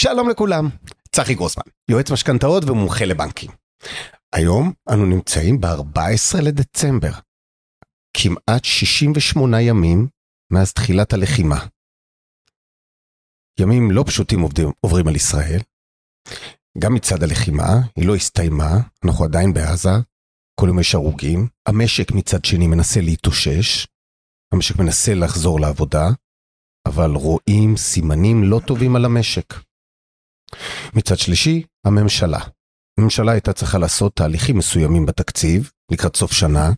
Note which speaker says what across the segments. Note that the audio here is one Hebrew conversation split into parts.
Speaker 1: שלום לכולם, צחי גרוסמן, יועץ משכנתאות ומומחה לבנקים. היום אנו נמצאים ב-14 לדצמבר, כמעט 68 ימים מאז תחילת הלחימה. ימים לא פשוטים עובדים, עוברים על ישראל. גם מצד הלחימה, היא לא הסתיימה, אנחנו עדיין בעזה, כל יום יש הרוגים. המשק מצד שני מנסה להתאושש, המשק מנסה לחזור לעבודה, אבל רואים סימנים לא טובים על המשק. מצד שלישי, הממשלה. הממשלה הייתה צריכה לעשות תהליכים מסוימים בתקציב לקראת סוף שנה,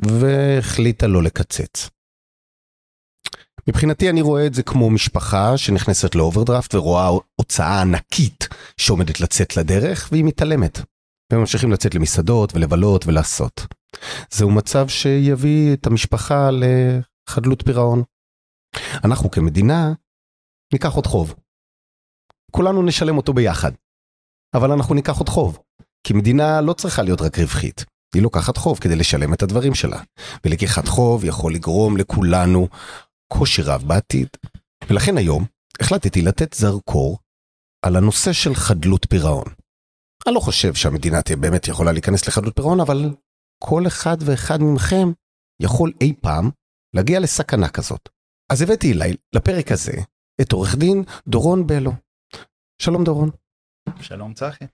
Speaker 1: והחליטה לא לקצץ. מבחינתי אני רואה את זה כמו משפחה שנכנסת לאוברדרפט ורואה הוצאה ענקית שעומדת לצאת לדרך והיא מתעלמת. והם ממשיכים לצאת למסעדות ולבלות ולעשות. זהו מצב שיביא את המשפחה לחדלות פירעון. אנחנו כמדינה ניקח עוד חוב. כולנו נשלם אותו ביחד. אבל אנחנו ניקח עוד חוב. כי מדינה לא צריכה להיות רק רווחית. היא לוקחת חוב כדי לשלם את הדברים שלה. ולקיחת חוב יכול לגרום לכולנו קושי רב בעתיד. ולכן היום החלטתי לתת זרקור על הנושא של חדלות פירעון. אני לא חושב שהמדינה תהיה באמת יכולה להיכנס לחדלות פירעון, אבל כל אחד ואחד מכם יכול אי פעם להגיע לסכנה כזאת. אז הבאתי אליי, לפרק הזה, את עורך דין דורון בלו. שלום דורון.
Speaker 2: שלום צחי.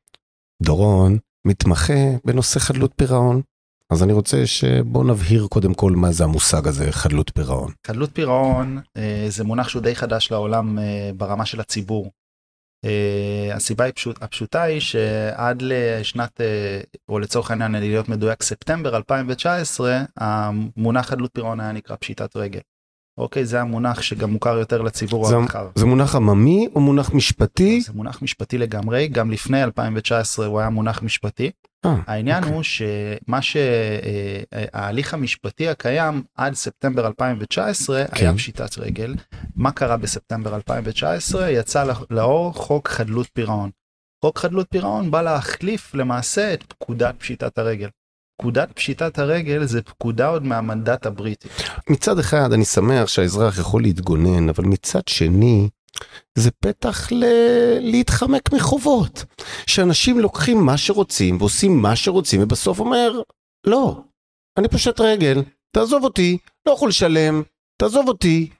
Speaker 1: דורון מתמחה בנושא חדלות פירעון. אז אני רוצה שבוא נבהיר קודם כל מה זה המושג הזה חדלות פירעון.
Speaker 2: חדלות פירעון אה, זה מונח שהוא די חדש לעולם אה, ברמה של הציבור. אה, הסיבה הפשוט, הפשוטה היא שעד לשנת אה, או לצורך העניין להיות מדויק ספטמבר 2019 המונח חדלות פירעון היה נקרא פשיטת רגל. אוקיי זה המונח שגם מוכר יותר לציבור
Speaker 1: זה,
Speaker 2: הרחב.
Speaker 1: זה מונח עממי או מונח משפטי?
Speaker 2: זה מונח משפטי לגמרי גם לפני 2019 הוא היה מונח משפטי.
Speaker 1: אה,
Speaker 2: העניין
Speaker 1: אוקיי.
Speaker 2: הוא שמה שההליך המשפטי הקיים עד ספטמבר 2019
Speaker 1: כן.
Speaker 2: היה פשיטת רגל. מה קרה בספטמבר 2019? יצא לאור חוק חדלות פירעון. חוק חדלות פירעון בא להחליף למעשה את פקודת פשיטת הרגל. פקודת פשיטת הרגל זה פקודה עוד מהמנדט הבריטי.
Speaker 1: מצד אחד אני שמח שהאזרח יכול להתגונן, אבל מצד שני, זה פתח ל... להתחמק מחובות. שאנשים לוקחים מה שרוצים ועושים מה שרוצים, ובסוף אומר, לא, אני פושט רגל, תעזוב אותי, לא יכול לשלם, תעזוב אותי.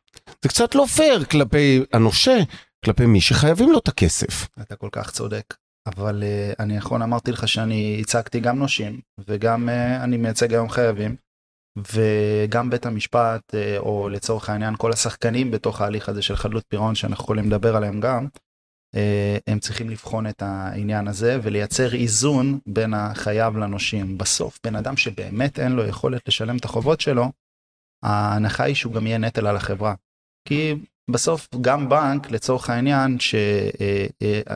Speaker 1: זה קצת לא פייר כלפי הנושה, כלפי מי שחייבים לו את הכסף.
Speaker 2: אתה כל כך צודק. אבל uh, אני יכול אמרתי לך שאני ייצגתי גם נושים וגם uh, אני מייצג היום חייבים וגם בית המשפט uh, או לצורך העניין כל השחקנים בתוך ההליך הזה של חדלות פירעון שאנחנו יכולים לדבר עליהם גם uh, הם צריכים לבחון את העניין הזה ולייצר איזון בין החייב לנושים. בסוף בן אדם שבאמת אין לו יכולת לשלם את החובות שלו ההנחה היא שהוא גם יהיה נטל על החברה. כי בסוף גם בנק לצורך העניין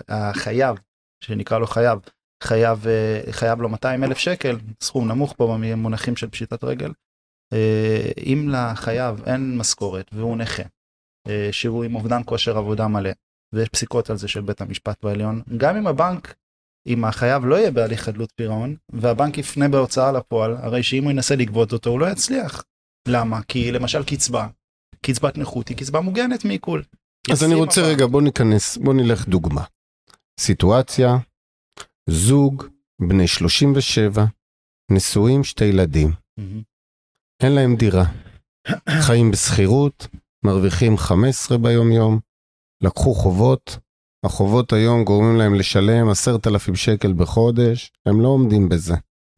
Speaker 2: שהחייב שנקרא לו חייב, חייב, אה, חייב לו 200 אלף שקל, סכום נמוך פה במונחים של פשיטת רגל. אה, אם לחייב אין משכורת והוא נכה, אה, שהוא עם אובדן כושר עבודה מלא, ויש פסיקות על זה של בית המשפט בעליון, גם אם הבנק, אם החייב לא יהיה בהליך חדלות פירעון, והבנק יפנה בהוצאה לפועל, הרי שאם הוא ינסה לגבות אותו הוא לא יצליח. למה? כי למשל קצבה, קצבת נכות היא קצבה מוגנת מעיכול.
Speaker 1: אז אני רוצה
Speaker 2: הבנק.
Speaker 1: רגע, בוא ניכנס, בוא נלך דוגמה. סיטואציה, זוג, בני 37, נשואים, שתי ילדים.
Speaker 2: מהמם.
Speaker 1: אין להם דירה. חיים בשכירות, מרוויחים 15 ביום יום, לקחו חובות, החובות היום גורמים להם לשלם 10,000 שקל בחודש, הם לא עומדים בזה.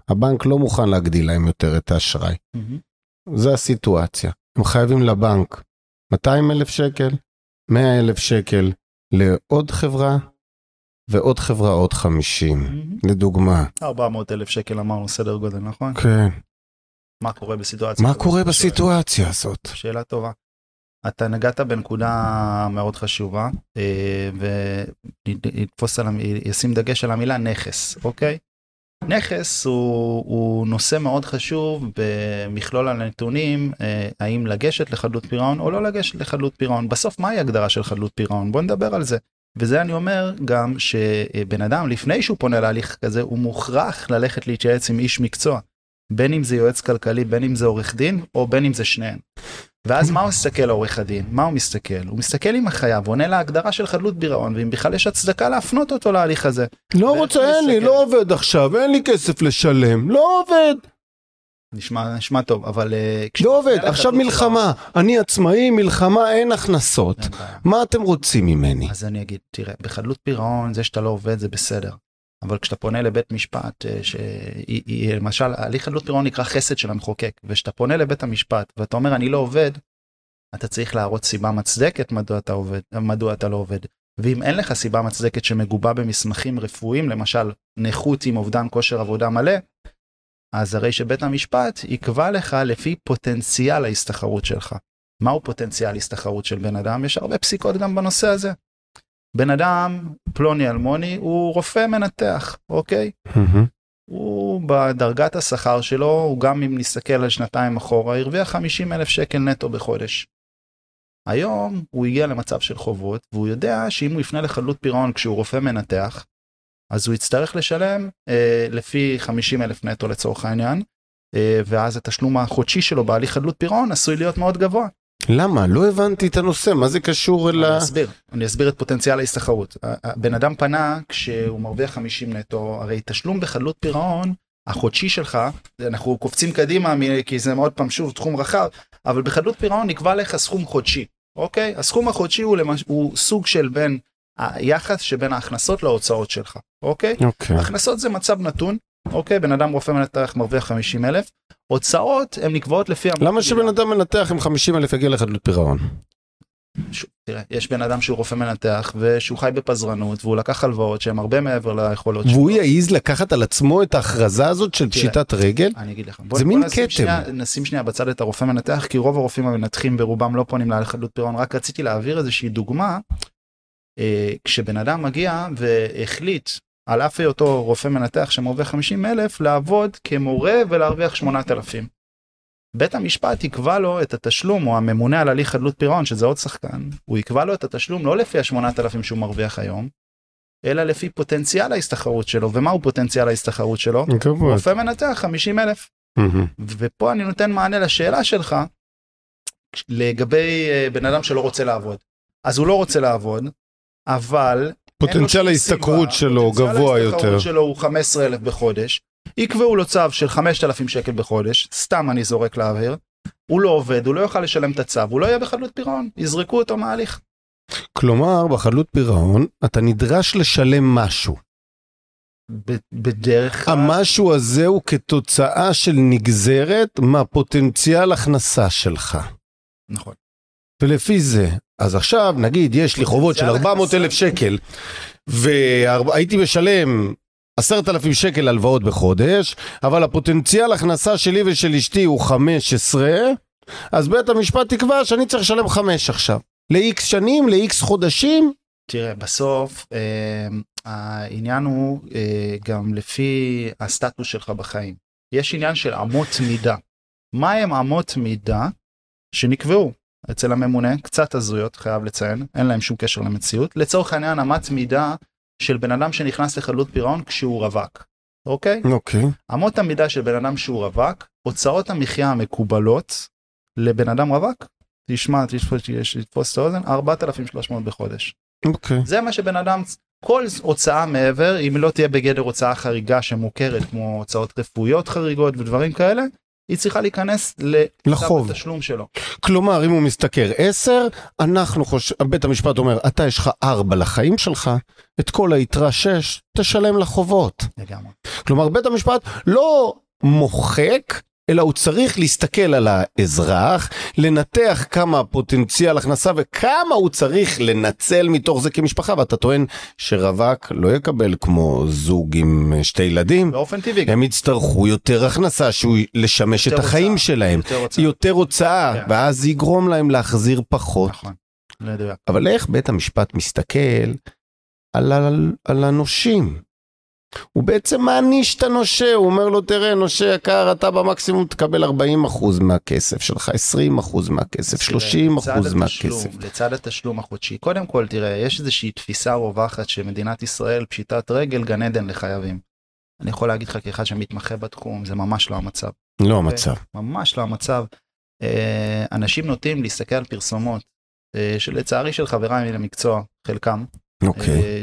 Speaker 1: הבנק לא מוכן להגדיל להם יותר את האשראי.
Speaker 2: מהמם.
Speaker 1: זה הסיטואציה. הם חייבים לבנק 200 אלף שקל, 100 אלף שקל לעוד חברה, ועוד חברה עוד 50.
Speaker 2: מהמם.
Speaker 1: לדוגמה.
Speaker 2: 400 אלף שקל אמרנו סדר גודל נכון?
Speaker 1: כן.
Speaker 2: מה קורה בסיטואציה?
Speaker 1: מה? קורה בסיטואציה הזאת?
Speaker 2: שאלה טובה. אתה נגעת בנקודה מאוד חשובה אה, ויתפוס על, ישים דגש על המילה נכס, אוקיי? נכס הוא, הוא נושא מאוד חשוב במכלול הנתונים, אה, האם לגשת לחדלות פירעון או לא לגשת לחדלות פירעון. בסוף מהי הגדרה של חדלות פירעון? בוא נדבר על זה. וזה אני אומר גם שבן אדם לפני שהוא פונה להליך כזה הוא מוכרח ללכת להתייעץ עם איש מקצוע. בין אם זה יועץ כלכלי, בין אם זה עורך דין, או בין אם זה שניהם. ואז מה הוא מסתכל לעורך הדין? מה הוא מסתכל? הוא מסתכל עם החייב, עונה להגדרה של חדלות פירעון, ואם בכלל יש הצדקה להפנות אותו להליך הזה.
Speaker 1: לא רוצה, אין לי? לא עובד עכשיו, אין לי כסף לשלם, לא עובד,
Speaker 2: נשמע, נשמע טוב, אבל... אה,
Speaker 1: לא עובד, עכשיו מלחמה, אני עצמאי, מלחמה, אין הכנסות. מה אתם רוצים ממני?
Speaker 2: אז אני אגיד, תראה, בחדלות פירעון זה שאתה לא עובד זה בסדר. אבל כשאתה פונה לבית משפט, אה, שהיא, היא- למשל, הליך חדלות פירעון נקרא חסד של המחוקק, וכשאתה פונה לבית המשפט ואתה אומר אני לא עובד, אתה צריך להראות סיבה מצדקת מדוע אתה עובד, מדוע אתה לא עובד. ואם אין לך סיבה מצדקת שמגובה במסמכים רפואיים, למשל נכות עם אובדן כושר עבודה מלא, אז הרי שבית המשפט יקבע לך לפי פוטנציאל ההסתחרות שלך. מהו פוטנציאל הסתחרות של בן אדם? יש הרבה פסיקות גם בנושא הזה. בן אדם, פלוני אלמוני, הוא רופא מנתח, אוקיי?
Speaker 1: מהמם.
Speaker 2: הוא בדרגת השכר שלו, הוא גם אם נסתכל על שנתיים אחורה, הרוויח 50 אלף שקל נטו בחודש. היום הוא הגיע למצב של חובות, והוא יודע שאם הוא יפנה לחדלות פירעון כשהוא רופא מנתח, אז הוא יצטרך לשלם אה, לפי 50 אלף נטו לצורך העניין, אה, ואז התשלום החודשי שלו בהליך חדלות פירעון עשוי להיות מאוד גבוה.
Speaker 1: למה? לא הבנתי את הנושא, מה זה קשור אל ה...
Speaker 2: אני אסביר, אני אסביר את פוטנציאל ההסתחרות. הבן אדם פנה כשהוא מרוויח 50 נטו, הרי תשלום בחדלות פירעון, החודשי שלך, אנחנו קופצים קדימה כי זה מאוד פעם שוב תחום רחב, אבל בחדלות פירעון נקבע לך סכום חודשי, אוקיי? הסכום החודשי הוא, למש... הוא סוג של בין היחס שבין ההכנסות להוצאות שלך, אוקיי?
Speaker 1: אוקיי.
Speaker 2: הכנסות זה מצב נתון, אוקיי? בן אדם רופא מנתח מרוויח 50 אלף, הוצאות הן נקבעות לפי...
Speaker 1: למה שבן אדם מנתח עם 50 אלף יגיע לחדלות פירעון?
Speaker 2: ש- תראה, יש בן אדם שהוא רופא מנתח ושהוא חי בפזרנות והוא לקח הלוואות שהן הרבה מעבר ליכולות
Speaker 1: והוא יעז לקחת על עצמו את ההכרזה הזאת של
Speaker 2: תראה.
Speaker 1: פשיטת רגל?
Speaker 2: אני אגיד לך. בוא,
Speaker 1: זה
Speaker 2: בוא
Speaker 1: מין כתם.
Speaker 2: שנייה, נשים שנייה בצד את הרופא מנתח כי רוב הרופאים המנתחים ברובם לא פונים לחדלות פירעון רק רציתי להעביר איזושהי דוגמה. אה, כשבן אדם מגיע והחליט על אף היותו רופא מנתח שמרוויח 50 אלף לעבוד כמורה ולהרוויח 8,000. בית המשפט יקבע לו את התשלום או הממונה על הליך חדלות פירעון שזה עוד שחקן הוא יקבע לו את התשלום לא לפי ה-8,000 שהוא מרוויח היום. אלא לפי פוטנציאל ההסתחרות שלו ומהו פוטנציאל ההסתחרות שלו? רופא מנתח 50 אלף. ופה אני נותן מענה לשאלה שלך לגבי אה, בן אדם שלא רוצה לעבוד. אז הוא לא רוצה לעבוד, אבל...
Speaker 1: פוטנציאל ההשתכרות שלו
Speaker 2: פוטנציאל
Speaker 1: גבוה יותר.
Speaker 2: ההשתכרות שלו הוא 15,000 בחודש, יקבעו לו צו של 5,000 שקל בחודש, סתם אני זורק לאוויר, הוא לא עובד, הוא לא יוכל לשלם את הצו, הוא לא יהיה בחדלות פירעון, יזרקו אותו מההליך.
Speaker 1: כלומר, בחדלות פירעון אתה נדרש לשלם משהו.
Speaker 2: בדרך כלל,
Speaker 1: המשהו הזה הוא כתוצאה של נגזרת מהפוטנציאל הכנסה שלך.
Speaker 2: נכון.
Speaker 1: ולפי זה, אז עכשיו נגיד יש לי חובות של
Speaker 2: פוטנציאל
Speaker 1: 400 אלף. שקל והייתי משלם 10,000 שקל הלוואות בחודש, אבל הפוטנציאל הכנסה שלי ושל אשתי הוא 15, אז בית המשפט תקבע שאני צריך לשלם 5 עכשיו. ל-X שנים, ל-X חודשים,
Speaker 2: תראה, בסוף אה, העניין הוא אה, גם לפי הסטטוס שלך בחיים. יש עניין של אמות מידה. מה הם אמות מידה שנקבעו אצל הממונה? קצת הזויות, חייב לציין, אין להם שום קשר למציאות. לצורך העניין, אמת מידה של בן אדם שנכנס לחדלות פירעון כשהוא רווק, אוקיי?
Speaker 1: אוקיי,
Speaker 2: אמות המידה של בן אדם שהוא רווק, הוצאות המחיה המקובלות לבן אדם רווק, תשמע, תתפוס את האוזן, 4,300 בחודש.
Speaker 1: אוקיי.
Speaker 2: זה מה שבן אדם, כל הוצאה מעבר, אם לא תהיה בגדר הוצאה חריגה שמוכרת, כמו הוצאות רפואיות חריגות ודברים כאלה, היא צריכה להיכנס
Speaker 1: לחוב.
Speaker 2: התשלום שלו.
Speaker 1: כלומר, אם הוא משתכר 10, אנחנו חושב, בית המשפט אומר, אתה יש לך 4 לחיים שלך, את כל היתרה 6, תשלם לחובות.
Speaker 2: לגמרי.
Speaker 1: כלומר, בית המשפט לא מוחק, אלא הוא צריך להסתכל על האזרח, לנתח כמה פוטנציאל הכנסה וכמה הוא צריך לנצל מתוך זה כמשפחה, ואתה טוען שרווק לא יקבל כמו זוג עם שתי ילדים,
Speaker 2: באופן טבעי.
Speaker 1: הם יצטרכו יותר הכנסה שהוא לשמש את החיים
Speaker 2: הוצאה,
Speaker 1: שלהם.
Speaker 2: יותר הוצאה.
Speaker 1: יותר הוצאה,
Speaker 2: כן.
Speaker 1: ואז זה יגרום להם להחזיר פחות.
Speaker 2: נכון. לא יודע.
Speaker 1: אבל איך בית המשפט מסתכל על, על, על הנושים? הוא בעצם מעניש את הנושה, הוא אומר לו, תראה, נושה יקר, אתה במקסימום תקבל 40% מהכסף שלך, 20% מהכסף, 30%
Speaker 2: לצד התשלום-
Speaker 1: מהכסף.
Speaker 2: לצד התשלום החודשי. קודם כל, תראה, יש איזושהי תפיסה רווחת שמדינת ישראל, פשיטת רגל, גן עדן לחייבים. אני יכול להגיד לך כאחד שמתמחה בתחום, זה ממש לא המצב.
Speaker 1: לא המצב.
Speaker 2: ממש לא המצב. אה, אנשים נוטים להסתכל על פרסומות, אה, שלצערי של חבריי מן המקצוע, חלקם,
Speaker 1: אוקיי.
Speaker 2: אה,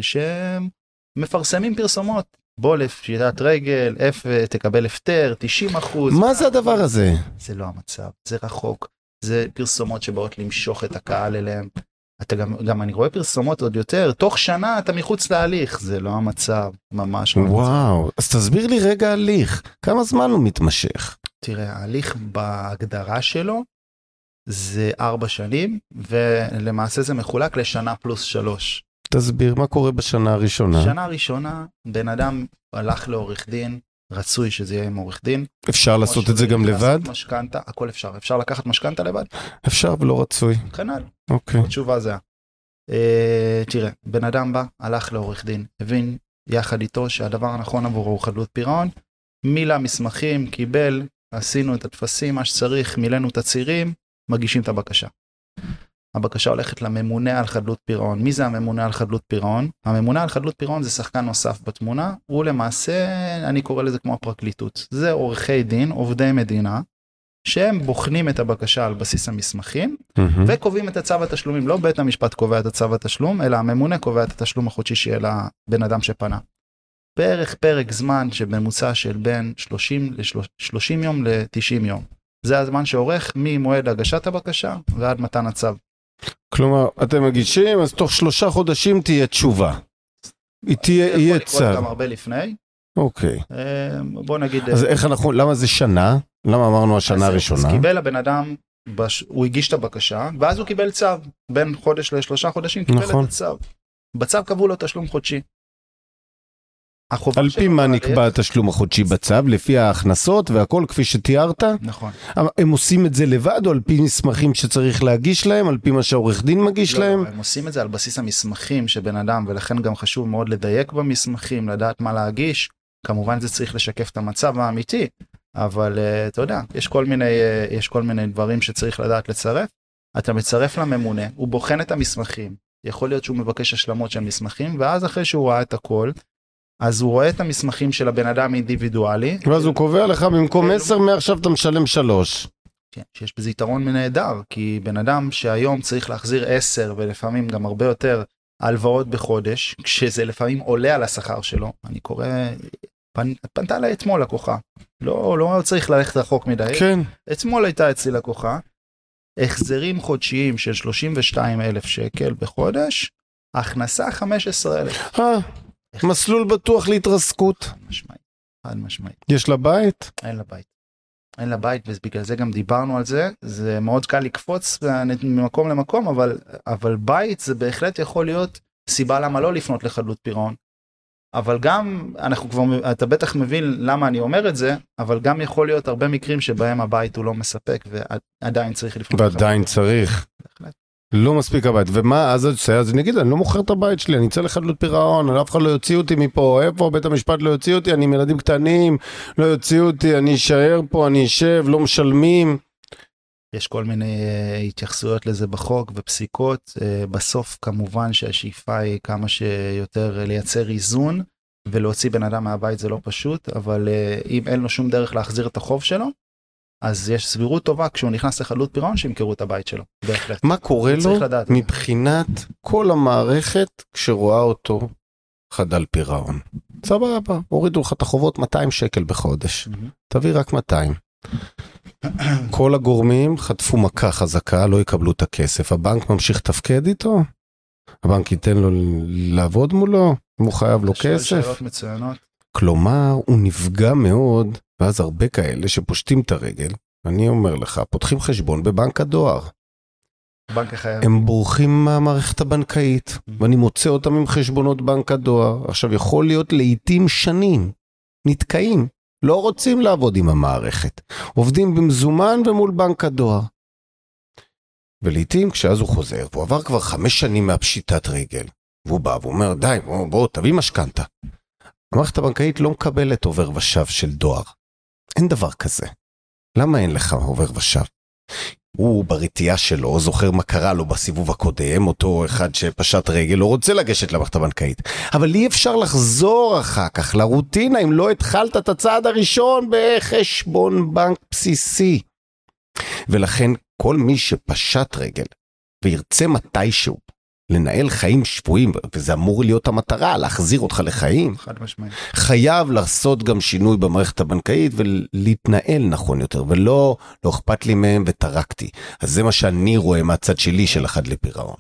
Speaker 2: שמפרסמים פרסומות. בוא לפשיטת רגל, F, תקבל הפטר, 90 אחוז.
Speaker 1: מה זה הדבר הזה?
Speaker 2: זה לא המצב, זה רחוק. זה פרסומות שבאות למשוך את הקהל אליהם. אתה גם, גם אני רואה פרסומות עוד יותר, תוך שנה אתה מחוץ להליך, זה לא המצב, ממש לא המצב.
Speaker 1: וואו, אז תסביר לי רגע הליך, כמה זמן הוא מתמשך?
Speaker 2: תראה, ההליך בהגדרה שלו זה ארבע שנים, ולמעשה זה מחולק לשנה פלוס שלוש.
Speaker 1: תסביר מה קורה בשנה הראשונה.
Speaker 2: שנה ראשונה, בן אדם הלך לעורך דין, רצוי שזה יהיה עם עורך דין.
Speaker 1: אפשר לעשות את זה גם לבד?
Speaker 2: משכנתה, הכל אפשר. אפשר לקחת משכנתה לבד?
Speaker 1: אפשר ולא רצוי.
Speaker 2: כנ"ל.
Speaker 1: אוקיי.
Speaker 2: התשובה זה. אה, תראה, בן אדם בא, הלך לעורך דין, הבין יחד איתו שהדבר הנכון עבורו הוא חדלות פירעון, מילא מסמכים, קיבל, עשינו את הטפסים, מה שצריך, מילאנו תצהירים, מגישים את הבקשה. הבקשה הולכת לממונה על חדלות פירעון. מי זה הממונה על חדלות פירעון? הממונה על חדלות פירעון זה שחקן נוסף בתמונה, הוא למעשה, אני קורא לזה כמו הפרקליטות. זה עורכי דין, עובדי מדינה, שהם בוחנים את הבקשה על בסיס המסמכים,
Speaker 1: מהמם.
Speaker 2: וקובעים את הצו התשלומים. לא בית המשפט קובע את הצו התשלום, אלא הממונה קובע את התשלום החודשי שיהיה לבן אדם שפנה. בערך פרק זמן שבממוצע של בין 30 ל-30 יום ל-90 יום. זה הזמן שאורך ממועד הגשת הבקשה ועד מתן הצו.
Speaker 1: כלומר, אתם מגישים, אז תוך שלושה חודשים תהיה תשובה. היא תהיה,
Speaker 2: יכול
Speaker 1: יהיה
Speaker 2: לקרות גם
Speaker 1: צו.
Speaker 2: הרבה לפני.
Speaker 1: אוקיי.
Speaker 2: אה, בוא נגיד...
Speaker 1: אז איך אנחנו, למה זה שנה? למה אמרנו השנה הראשונה?
Speaker 2: אז קיבל הבן אדם, בש... הוא הגיש את הבקשה, ואז הוא קיבל צו. בין חודש לשלושה חודשים קיבל
Speaker 1: נכון.
Speaker 2: את הצו. בצו קבעו לו תשלום חודשי.
Speaker 1: על פי מה נקבע התשלום החודשי בצו? לפי ההכנסות והכל כפי שתיארת?
Speaker 2: נכון.
Speaker 1: הם עושים את זה לבד או על פי מסמכים שצריך להגיש להם? על פי מה שהעורך דין מגיש
Speaker 2: לא,
Speaker 1: להם?
Speaker 2: לא, הם עושים את זה על בסיס המסמכים שבן אדם, ולכן גם חשוב מאוד לדייק במסמכים, לדעת מה להגיש. כמובן זה צריך לשקף את המצב האמיתי, אבל uh, אתה יודע, יש כל מיני, uh, יש כל מיני דברים שצריך לדעת לצרף. אתה מצרף לממונה, הוא בוחן את המסמכים, יכול להיות שהוא מבקש השלמות של מסמכים, ואז אחרי שהוא ראה את הכל, אז הוא רואה את המסמכים של הבן אדם אינדיבידואלי.
Speaker 1: ואז הוא קובע לך במקום
Speaker 2: כן,
Speaker 1: 10 מעכשיו אתה משלם 3.
Speaker 2: כן, שיש בזה יתרון נהדר, כי בן אדם שהיום צריך להחזיר 10 ולפעמים גם הרבה יותר הלוואות בחודש, כשזה לפעמים עולה על השכר שלו, אני קורא, פנ, פנתה אליי אתמול לקוחה, לא, לא צריך ללכת רחוק מדי,
Speaker 1: כן.
Speaker 2: אתמול הייתה אצלי לקוחה, החזרים חודשיים של 32 אלף שקל בחודש, הכנסה 15 אלף.
Speaker 1: מסלול בטוח להתרסקות.
Speaker 2: חד משמעית, חד משמעית.
Speaker 1: יש לה בית?
Speaker 2: אין לה בית. אין לה בית ובגלל זה גם דיברנו על זה זה מאוד קל לקפוץ ממקום למקום אבל אבל בית זה בהחלט יכול להיות סיבה למה לא לפנות לחדלות פירעון. אבל גם אנחנו כבר אתה בטח מבין למה אני אומר את זה אבל גם יכול להיות הרבה מקרים שבהם הבית הוא לא מספק ועדיין צריך לפנות.
Speaker 1: ועדיין צריך.
Speaker 2: בהחלט.
Speaker 1: לא מספיק הבית. ומה אז עושה? אז אני אגיד, אני לא מוכר את הבית שלי, אני אצא לחדלות פירעון, אף אחד לא יוציא אותי מפה, איפה בית המשפט לא יוציא אותי, אני עם ילדים קטנים, לא יוציאו אותי, אני אשאר פה, אני אשב, לא משלמים.
Speaker 2: יש כל מיני uh, התייחסויות לזה בחוק ופסיקות uh, בסוף כמובן שהשאיפה היא כמה שיותר לייצר איזון ולהוציא בן אדם מהבית זה לא פשוט אבל אם אין לו שום דרך להחזיר את החוב שלו אז יש סבירות טובה כשהוא נכנס לחדלות פירעון שימכרו את הבית שלו בהחלט.
Speaker 1: מה קורה לו
Speaker 2: לדעת.
Speaker 1: מבחינת כל המערכת כשרואה אותו חדל פירעון? סבבה, הורידו לך את החובות 200 שקל בחודש,
Speaker 2: מהמם.
Speaker 1: תביא רק 200. כל הגורמים חטפו מכה חזקה, לא יקבלו את הכסף, הבנק ממשיך לתפקד איתו? הבנק ייתן לו לעבוד מולו? אם הוא חייב לו כסף?
Speaker 2: שאלות מצוינות.
Speaker 1: כלומר, הוא נפגע מאוד, ואז הרבה כאלה שפושטים את הרגל, אני אומר לך, פותחים חשבון בבנק הדואר.
Speaker 2: בנק החייב.
Speaker 1: הם בורחים מהמערכת הבנקאית, ואני מוצא אותם עם חשבונות בנק הדואר. עכשיו, יכול להיות לעיתים שנים, נתקעים, לא רוצים לעבוד עם המערכת. עובדים במזומן ומול בנק הדואר. ולעיתים כשאז הוא חוזר, והוא עבר כבר חמש שנים מהפשיטת רגל, והוא בא ואומר, די, בוא, בוא תביא משכנתה. המערכת הבנקאית לא מקבלת עובר ושב של דואר. אין דבר כזה. למה אין לך עובר ושב? הוא ברתיעה שלו זוכר מה קרה לו בסיבוב הקודם, אותו אחד שפשט רגל, לא רוצה לגשת למערכת הבנקאית. אבל אי אפשר לחזור אחר כך לרוטינה אם לא התחלת את הצעד הראשון בחשבון בנק בסיסי. ולכן כל מי שפשט רגל וירצה מתישהו לנהל חיים שפויים, וזה אמור להיות המטרה, להחזיר אותך לחיים,
Speaker 2: חד משמעית.
Speaker 1: חייב לעשות גם שינוי במערכת הבנקאית ולהתנהל נכון יותר, ולא, לא אכפת לי מהם וטרקתי. אז זה מה שאני רואה מהצד שלי של החד לפירעון.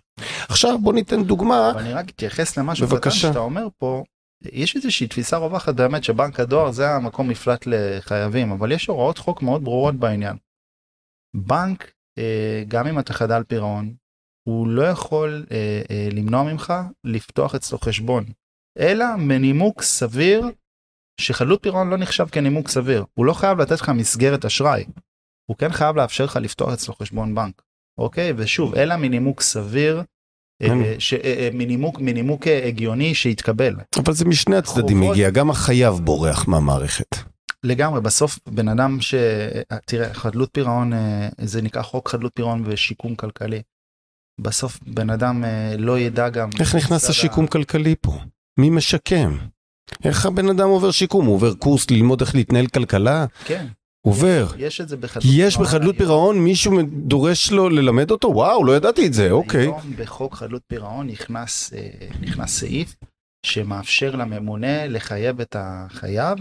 Speaker 1: עכשיו בוא ניתן דוגמה,
Speaker 2: אני רק אתייחס למשהו קטן. שאתה אומר פה. יש איזושהי תפיסה רווחת באמת שבנק הדואר זה המקום מפלט לחייבים אבל יש הוראות חוק מאוד ברורות בעניין. בנק אה, גם אם אתה חדל פירעון הוא לא יכול אה, אה, למנוע ממך לפתוח אצלו חשבון אלא מנימוק סביר שחדלות פירעון לא נחשב כנימוק סביר הוא לא חייב לתת לך מסגרת אשראי. הוא כן חייב לאפשר לך לפתוח אצלו חשבון בנק. אוקיי ושוב אלא מנימוק סביר. אה,
Speaker 1: כן.
Speaker 2: ש- אה, אה, מנימוק מנימוק הגיוני שהתקבל
Speaker 1: אבל זה משני הצדדים
Speaker 2: חובות-
Speaker 1: מגיע, גם החייב בורח מהמערכת.
Speaker 2: לגמרי בסוף בן אדם ש... אה, תראה חדלות פירעון זה נקרא חוק חדלות פירעון ושיקום כלכלי. בסוף בן אדם אה, לא ידע גם
Speaker 1: איך נכנס השיקום כלכלי פה? מי משקם? איך הבן אדם עובר שיקום? הוא עובר קורס ללמוד איך להתנהל כלכלה?
Speaker 2: ה... כן
Speaker 1: עובר.
Speaker 2: יש את זה בחדלות
Speaker 1: יש בחדלות
Speaker 2: היום.
Speaker 1: פירעון מישהו דורש לו ללמד אותו? וואו, לא ידעתי את זה, אוקיי.
Speaker 2: היום בחוק חדלות פירעון נכנס אה, נכנס סעיף שמאפשר לממונה לחייב את החייב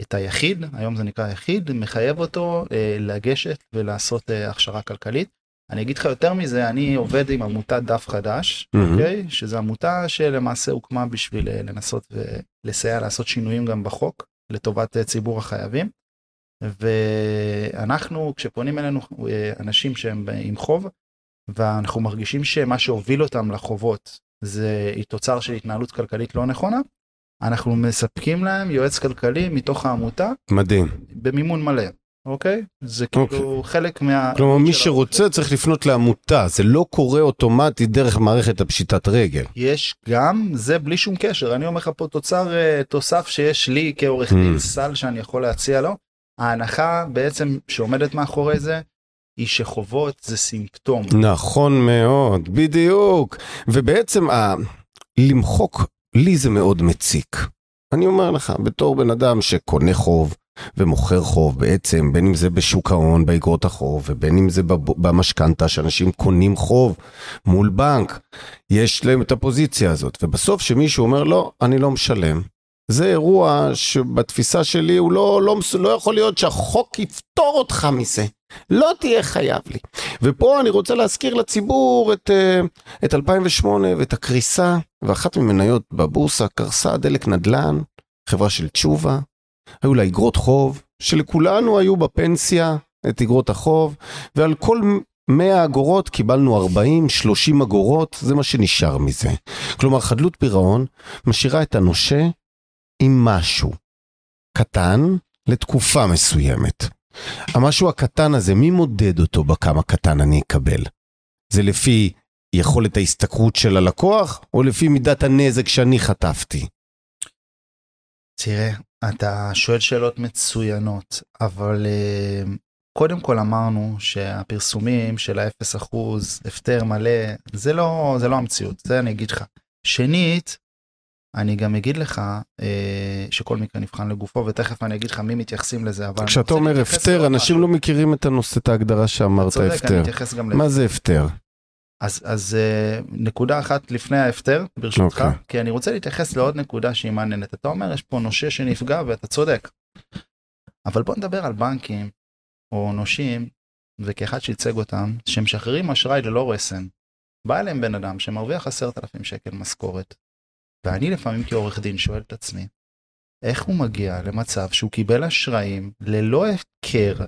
Speaker 2: את היחיד היום זה נקרא יחיד מחייב אותו אה, לגשת ולעשות הכשרה כלכלית. אני אגיד לך יותר מזה אני עובד עם עמותת דף חדש. אוקיי שזו עמותה שלמעשה הוקמה בשביל אה, לנסות ולסייע לעשות שינויים גם בחוק לטובת אה, ציבור החייבים. ואנחנו כשפונים אלינו אה, אנשים שהם עם חוב ואנחנו מרגישים שמה שהוביל אותם לחובות זה תוצר של התנהלות כלכלית לא נכונה. אנחנו מספקים להם יועץ כלכלי מתוך העמותה
Speaker 1: מדהים.
Speaker 2: במימון מלא, אוקיי? זה כאילו חלק מה...
Speaker 1: כלומר, מי שרוצה צריך לפנות לעמותה, זה לא קורה אוטומטית דרך מערכת הפשיטת רגל.
Speaker 2: יש גם זה בלי שום קשר אני אומר לך פה תוצר אה, תוסף שיש לי כעורך דין
Speaker 1: Mm.
Speaker 2: סל שאני יכול להציע לו. ההנחה בעצם שעומדת מאחורי זה היא שחובות זה סימפטום.
Speaker 1: נכון מאוד, בדיוק. ובעצם ה... למחוק, לי זה מאוד מציק. אני אומר לך, בתור בן אדם שקונה חוב ומוכר חוב בעצם, בין אם זה בשוק ההון, באגרות החוב, ובין אם זה במשכנתה, שאנשים קונים חוב מול בנק, יש להם את הפוזיציה הזאת, ובסוף שמישהו אומר לא, אני לא משלם. זה אירוע שבתפיסה שלי הוא לא, לא, לא יכול להיות שהחוק יפטור אותך מזה. לא תהיה חייב לי. ופה אני רוצה להזכיר לציבור את, אה, את 2008 ואת הקריסה, ואחת ממניות בבורסה קרסה דלק נדל"ן, חברה של תשובה, היו לה אגרות חוב, שלכולנו היו בפנסיה את אגרות החוב, ועל כל 100 אגורות קיבלנו 40-30 אגורות, זה מה שנשאר מזה. כלומר, חדלות פירעון משאירה את הנושה עם משהו קטן לתקופה מסוימת. המשהו הקטן הזה, מי מודד אותו בכמה קטן אני אקבל? זה לפי יכולת ההשתכרות של הלקוח, או לפי מידת הנזק שאני חטפתי?
Speaker 2: תראה, אתה שואל שאלות מצוינות, אבל אה, קודם כל אמרנו שהפרסומים של ה-0% הפטר מלא, זה לא, זה לא המציאות, זה אני אגיד לך. שנית, אני גם אגיד לך אה, שכל מקרה נבחן לגופו, ותכף אני אגיד לך מי מתייחסים לזה, אבל...
Speaker 1: כשאתה אומר הפטר, אנשים. לא מכירים את הנושא, את ההגדרה שאמרת,
Speaker 2: צודק, אני
Speaker 1: הפטר.
Speaker 2: אתייחס גם
Speaker 1: מה זה הפטר?
Speaker 2: אז אז אה, נקודה אחת לפני ההפטר ברשותך
Speaker 1: אוקיי.
Speaker 2: כי אני רוצה להתייחס לעוד נקודה שהיא מעניינת אתה אומר יש פה נושה שנפגע ואתה צודק. אבל בוא נדבר על בנקים או נושים וכאחד שייצג אותם שמשחררים אשראי ללא רסן. בא אליהם בן אדם שמרוויח עשרת אלפים שקל משכורת. ואני לפעמים כעורך דין שואל את עצמי איך הוא מגיע למצב שהוא קיבל אשראים ללא היכר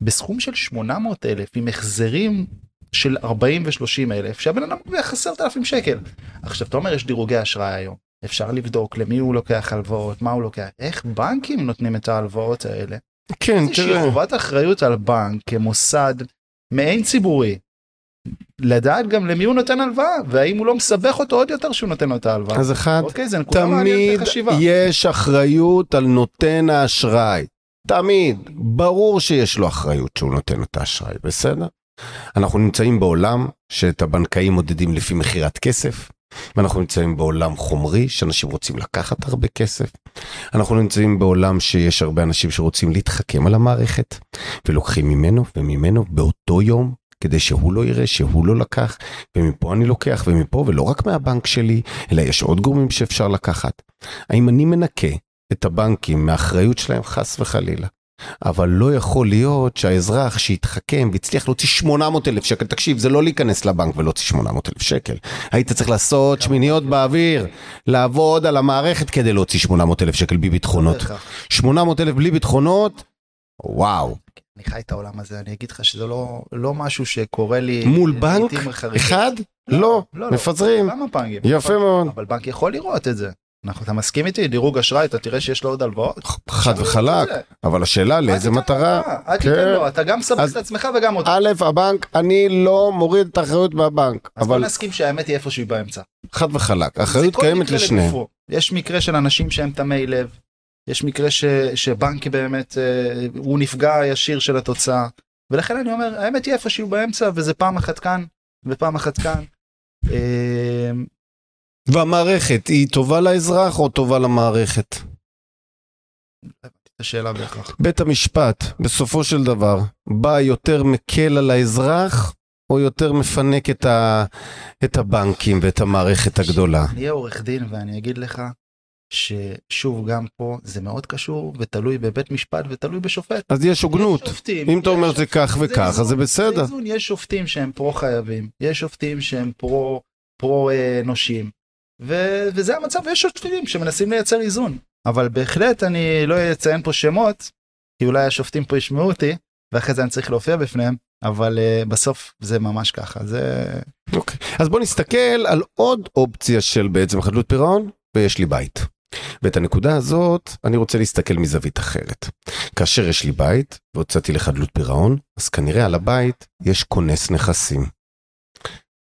Speaker 2: בסכום של 800 אלף עם החזרים של 40 ו-30 אלף שהבן אדם מרוויח 10,000 שקל. עכשיו אתה אומר יש דירוגי אשראי היום אפשר לבדוק למי הוא לוקח הלוואות מה הוא לוקח איך בנקים נותנים את ההלוואות האלה.
Speaker 1: כן,
Speaker 2: איזושהי
Speaker 1: תראה.
Speaker 2: חובת אחריות על בנק כמוסד מעין ציבורי. לדעת גם למי הוא נותן הלוואה והאם הוא לא מסבך אותו עוד יותר שהוא נותן לו את ההלוואה.
Speaker 1: אז אחד,
Speaker 2: אוקיי זה
Speaker 1: תמיד. יש אחריות על נותן האשראי. תמיד. ברור שיש לו אחריות שהוא נותן את האשראי, בסדר? אנחנו נמצאים בעולם שאת הבנקאים מודדים לפי מכירת כסף, ואנחנו נמצאים בעולם חומרי שאנשים רוצים לקחת הרבה כסף. אנחנו נמצאים בעולם שיש הרבה אנשים שרוצים להתחכם על המערכת ולוקחים ממנו וממנו באותו יום כדי שהוא לא יראה שהוא לא לקח ומפה אני לוקח ומפה ולא רק מהבנק שלי אלא יש עוד גורמים שאפשר לקחת. האם אני מנקה את הבנקים מהאחריות שלהם חס וחלילה? אבל לא יכול להיות שהאזרח שהתחכם והצליח להוציא 800 אלף שקל, תקשיב, זה לא להיכנס לבנק ולהוציא 800 אלף שקל. היית צריך לעשות שמיניות באוויר, לעבוד על המערכת כדי להוציא 800 אלף שקל בלי ביטחונות. 800 אלף בלי ביטחונות, וואו.
Speaker 2: אני חי את העולם הזה, אני אגיד לך שזה לא, לא משהו שקורה לי...
Speaker 1: מול בנק? אחד? לא, מפזרים.
Speaker 2: כמה בנקים.
Speaker 1: יפה מאוד.
Speaker 2: אבל בנק יכול לראות את זה. אנחנו, אתה מסכים איתי? דירוג אשראי, אתה תראה שיש לו עוד הלוואות?
Speaker 1: חד וחלק, אבל השאלה לאיזה מטרה.
Speaker 2: אל תיתן לו, אתה גם מסבך את עצמך וגם אותו.
Speaker 1: א', הבנק, אני לא מוריד את האחריות מהבנק.
Speaker 2: אז בוא נסכים שהאמת היא איפשהי באמצע.
Speaker 1: חד וחלק, האחריות קיימת לשניהם.
Speaker 2: יש מקרה של אנשים שהם תמי לב, יש מקרה ש, שבנק באמת, אה, הוא נפגע ישיר של התוצאה, ולכן אני אומר, האמת היא איפשהו באמצע, וזה פעם אחת כאן, ופעם אחת כאן.
Speaker 1: והמערכת היא טובה לאזרח או טובה למערכת?
Speaker 2: השאלה בהכרח.
Speaker 1: בית המשפט, בסופו של דבר, בא יותר מקל על האזרח, או יותר מפנק את, ה... את הבנקים ואת המערכת הגדולה?
Speaker 2: אני אהיה עורך דין ואני אגיד לך ששוב גם פה זה מאוד קשור ותלוי בבית משפט ותלוי בשופט.
Speaker 1: אז יש הוגנות. אם אתה אומר זה כך וכך אז זה בסדר.
Speaker 2: יש שופטים שהם פרו חייבים, יש שופטים שהם פרו, פרו אה, נושים. ו- וזה המצב ויש שופטים שמנסים לייצר איזון אבל בהחלט אני לא אציין פה שמות כי אולי השופטים פה ישמעו אותי ואחרי זה אני צריך להופיע בפניהם אבל uh, בסוף זה ממש ככה זה.
Speaker 1: אוקיי אז בוא נסתכל על עוד אופציה של בעצם חדלות פירעון ויש לי בית. ואת הנקודה הזאת אני רוצה להסתכל מזווית אחרת. כאשר יש לי בית והוצאתי לחדלות פירעון אז כנראה על הבית יש כונס נכסים.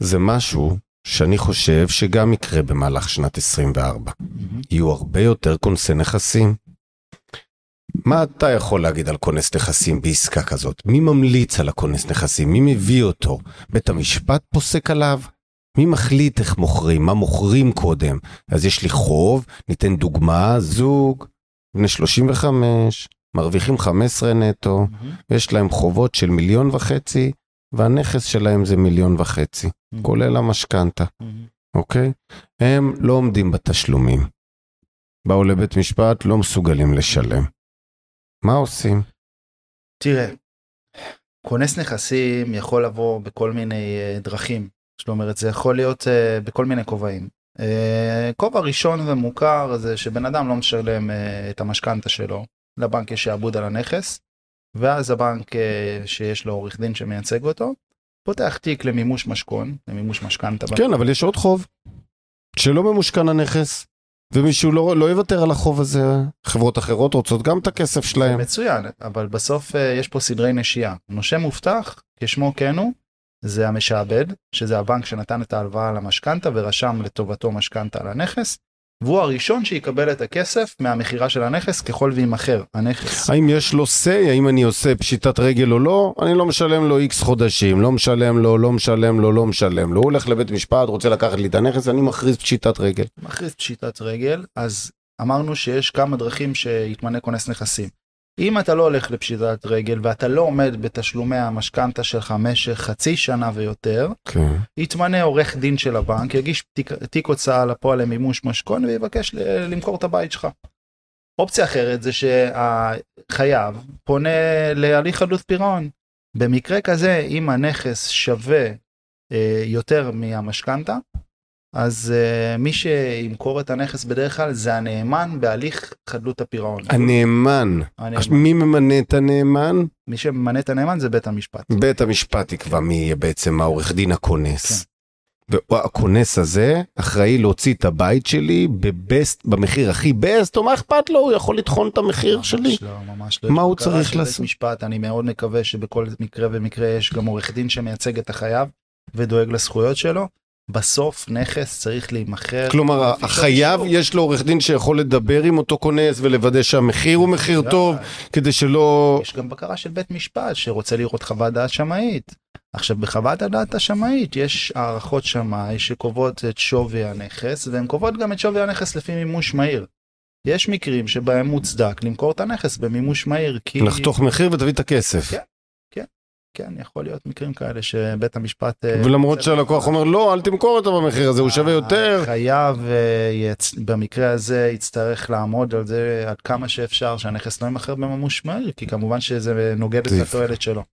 Speaker 1: זה משהו שאני חושב שגם יקרה במהלך שנת 24. Mm-hmm. יהיו הרבה יותר כונסי נכסים. מה אתה יכול להגיד על כונס נכסים בעסקה כזאת? מי ממליץ על הכונס נכסים? מי מביא אותו? בית המשפט פוסק עליו? מי מחליט איך מוכרים? מה מוכרים קודם? אז יש לי חוב, ניתן דוגמה, זוג, בני 35, מרוויחים 15 נטו, mm-hmm. ויש להם חובות של מיליון וחצי, והנכס שלהם זה מיליון וחצי, mm-hmm. כולל המשכנתה, mm-hmm. אוקיי? הם לא עומדים בתשלומים. באו לבית משפט, לא מסוגלים לשלם. מה עושים?
Speaker 2: תראה, כונס נכסים יכול לבוא בכל מיני uh, דרכים. זאת אומרת, זה יכול להיות uh, בכל מיני כובעים. Uh, כובע ראשון ומוכר זה שבן אדם לא משלם uh, את המשכנתה שלו, לבנק יש שעבוד על הנכס, ואז הבנק אה, שיש לו עורך דין שמייצג אותו, פותח תיק למימוש משכון, למימוש משכנתה.
Speaker 1: כן, אבל יש עוד חוב, שלא ממושכן הנכס, ומישהו לא, לא יוותר על החוב הזה, חברות אחרות רוצות גם את הכסף שלהם.
Speaker 2: מצוין, אבל בסוף אה, יש פה סדרי נשייה. נושה מובטח, כשמו כן הוא, זה המשעבד, שזה הבנק שנתן את ההלוואה למשכנתה ורשם לטובתו משכנתה על הנכס, והוא הראשון שיקבל את הכסף מהמכירה של הנכס ככל וימכר הנכס.
Speaker 1: האם יש לו say, האם אני עושה פשיטת רגל או לא? אני לא משלם לו איקס חודשים, לא משלם לו, לא משלם לו, לא משלם לו. הוא הולך לבית משפט, רוצה לקחת לי את הנכס, אני מכריז פשיטת רגל.
Speaker 2: מכריז פשיטת רגל, אז אמרנו שיש כמה דרכים שיתמנה כונס נכסים. אם אתה לא הולך לפשיטת רגל ואתה לא עומד בתשלומי המשכנתה שלך במשך חצי שנה ויותר.
Speaker 1: כן.
Speaker 2: יתמנה עורך דין של הבנק, יגיש תיק, תיק הוצאה לפועל למימוש משכון ויבקש למכור את הבית שלך. אופציה אחרת זה שהחייב פונה להליך חדלות פירעון. במקרה כזה, אם הנכס שווה אה, יותר מהמשכנתה, אז אה, מי שימכור את הנכס בדרך כלל זה הנאמן בהליך חדלות הפירעון.
Speaker 1: הנאמן. הנאמן. מי ממנה את הנאמן?
Speaker 2: מי שממנה את הנאמן זה בית המשפט.
Speaker 1: בית המשפט יקבע מי יהיה בעצם העורך דין הכונס. כן. והכונס הזה אחראי להוציא את הבית שלי ב best, במחיר הכי best, או מה אכפת לו, הוא יכול לטחון את המחיר ממש שלי.
Speaker 2: לא, ממש לא.
Speaker 1: מה הוא צריך לעשות?
Speaker 2: משפט, אני מאוד מקווה שבכל מקרה ומקרה יש גם עורך דין שמייצג את החייב ודואג לזכויות שלו. בסוף נכס צריך להימכר.
Speaker 1: כלומר החייב יש לו עורך דין שיכול לדבר עם אותו כונס ולוודא שהמחיר הוא מחיר טוב כדי שלא...
Speaker 2: יש גם בקרה של בית משפט שרוצה לראות חוות דעת שמאית. עכשיו בחוות הדעת השמאית יש הערכות שמאי שקובעות את שווי הנכס והן קובעות גם את שווי הנכס לפי מימוש מהיר. יש מקרים שבהם מוצדק למכור את הנכס במימוש מהיר כי...
Speaker 1: לחתוך מחיר ותביא את הכסף.
Speaker 2: כן. כן, יכול להיות מקרים כאלה שבית המשפט... אה,
Speaker 1: ולמרות שהלקוח אומר לא, אל תמכור אותו במחיר הזה, הוא שווה יותר.
Speaker 2: חייב אה, במקרה הזה יצטרך לעמוד על זה עד כמה שאפשר שהנכס לא יימכר בממוש מהיר, כי כמובן שזה נוגד את התועלת שלו.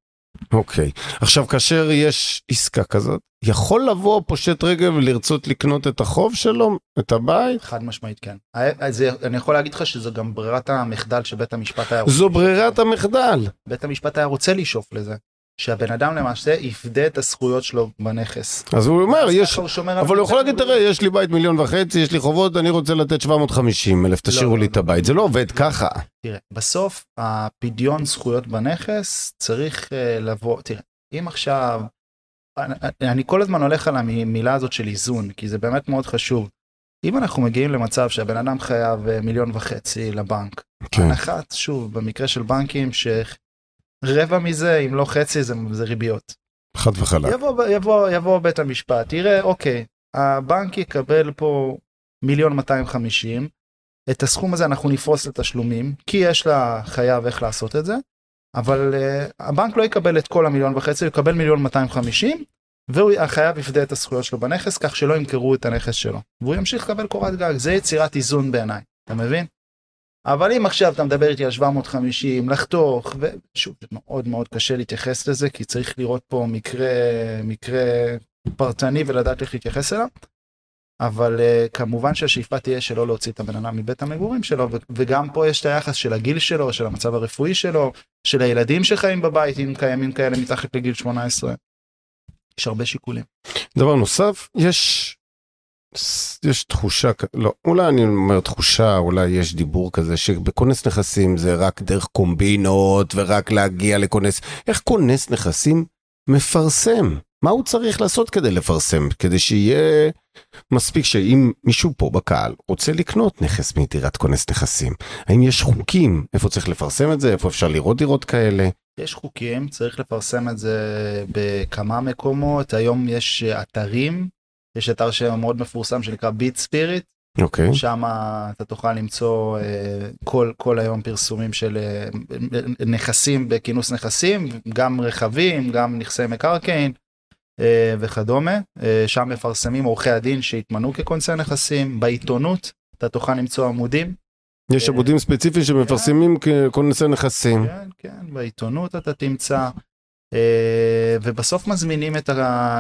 Speaker 1: אוקיי, עכשיו כאשר יש עסקה כזאת, יכול לבוא פושט רגל ולרצות לקנות את החוב שלו, את הבית?
Speaker 2: חד משמעית כן. אז אני יכול להגיד לך שזו גם ברירת המחדל שבית המשפט היה...
Speaker 1: זו ברירת המחדל.
Speaker 2: בית המשפט היה רוצה לשאוף לזה. שהבן אדם למעשה יפדה את הזכויות שלו בנכס.
Speaker 1: אז הוא אומר, יש, אבל הוא יכול להגיד, תראה, יש לי בית מיליון וחצי, יש לי חובות, אני רוצה לתת 750 אלף, תשאירו לא, לי לא, את הבית. זה לא עובד ככה.
Speaker 2: תראה, בסוף הפדיון זכויות בנכס צריך uh, לבוא, תראה, אם עכשיו, אני, כל הזמן הולך על המילה הזאת של איזון, כי זה באמת מאוד חשוב. אם אנחנו מגיעים למצב שהבן אדם חייב uh, מיליון וחצי לבנק, כן. הנחת, שוב, במקרה של בנקים, ש... רבע מזה, אם לא חצי, זה, זה ריביות.
Speaker 1: חד וחלק.
Speaker 2: יבוא, יבוא, יבוא בית המשפט, יראה, אוקיי, הבנק יקבל פה מיליון 250, את הסכום הזה אנחנו נפרוס לתשלומים, כי יש לחייב איך לעשות את זה, אבל uh, הבנק לא יקבל את כל המיליון וחצי, הוא יקבל מיליון 250, והחייב יפדה את הזכויות שלו בנכס, כך שלא ימכרו את הנכס שלו. והוא ימשיך לקבל קורת גג, זה יצירת איזון בעיניי, אתה מבין? אבל אם עכשיו אתה מדבר איתי על 750 לחתוך ושוב מאוד מאוד קשה להתייחס לזה כי צריך לראות פה מקרה מקרה פרטני ולדעת איך להתייחס אליו. אבל uh, כמובן שהשאיפה תהיה שלא להוציא את הבן אדם מבית המגורים שלו וגם פה יש את היחס של הגיל שלו של המצב הרפואי שלו של הילדים שחיים בבית אם קיימים כאלה מתחת לגיל 18. יש הרבה שיקולים.
Speaker 1: דבר נוסף יש יש תחושה, לא, אולי אני אומר תחושה, אולי יש דיבור כזה שבכונס נכסים זה רק דרך קומבינות ורק להגיע לכונס, איך כונס נכסים מפרסם? מה הוא צריך לעשות כדי לפרסם? כדי שיהיה מספיק שאם מישהו פה בקהל רוצה לקנות נכס מדירת כונס נכסים, האם יש חוקים איפה צריך לפרסם את זה, איפה אפשר לראות דירות כאלה?
Speaker 2: יש חוקים, צריך לפרסם את זה בכמה מקומות, היום יש אתרים יש אתר שמאוד מפורסם שנקרא ביט ספיריט.
Speaker 1: אוקיי.
Speaker 2: שם אתה תוכל למצוא uh, כל כל היום פרסומים של uh, נכסים בכינוס נכסים גם רכבים גם נכסי מקרקעין uh, וכדומה uh, שם מפרסמים עורכי הדין שהתמנו ככונסי נכסים בעיתונות אתה תוכל למצוא עמודים.
Speaker 1: יש עמודים ספציפיים שמפרסמים כן. ככונסי נכסים.
Speaker 2: כן כן בעיתונות אתה תמצא אה, ובסוף מזמינים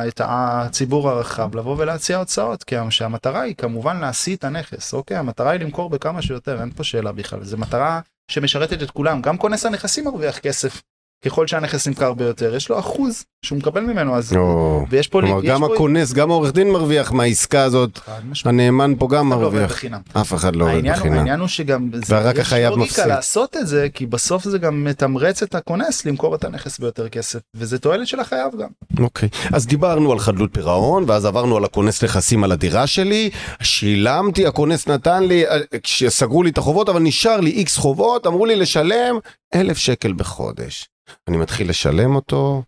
Speaker 2: את הציבור הרחב לבוא ולהציע הוצאות כי שהמטרה היא כמובן להשיא את הנכס אוקיי? המטרה היא למכור בכמה שיותר אין פה שאלה בכלל. זו מטרה שמשרתת את כולם. גם כונס הנכסים מרוויח כסף ככל שהנכס נמכר ביותר יש לו אחוז שהוא מקבל ממנו אז
Speaker 1: או, ויש פה כלומר, גם הכונס פה... גם העורך דין מרוויח מהעסקה הזאת הנאמן פה גם לא מרוויח. לא אף אחד לא עובד בחינם.
Speaker 2: העניין הוא שגם
Speaker 1: ורק החייב מפסיד.
Speaker 2: לעשות את זה כי בסוף זה גם מתמרץ את הכונס למכור את הנכס ביותר כסף וזה תועלת של החייב גם.
Speaker 1: אוקיי. אז דיברנו על חדלות פירעון ואז עברנו על הכונס נכסים על הדירה שלי שילמתי הכונס נתן לי אה, סגרו לי את החובות אבל נשאר לי איקס חובות אמרו לי לשלם אלף שקל בחודש. אני מתחיל לשלם אותו,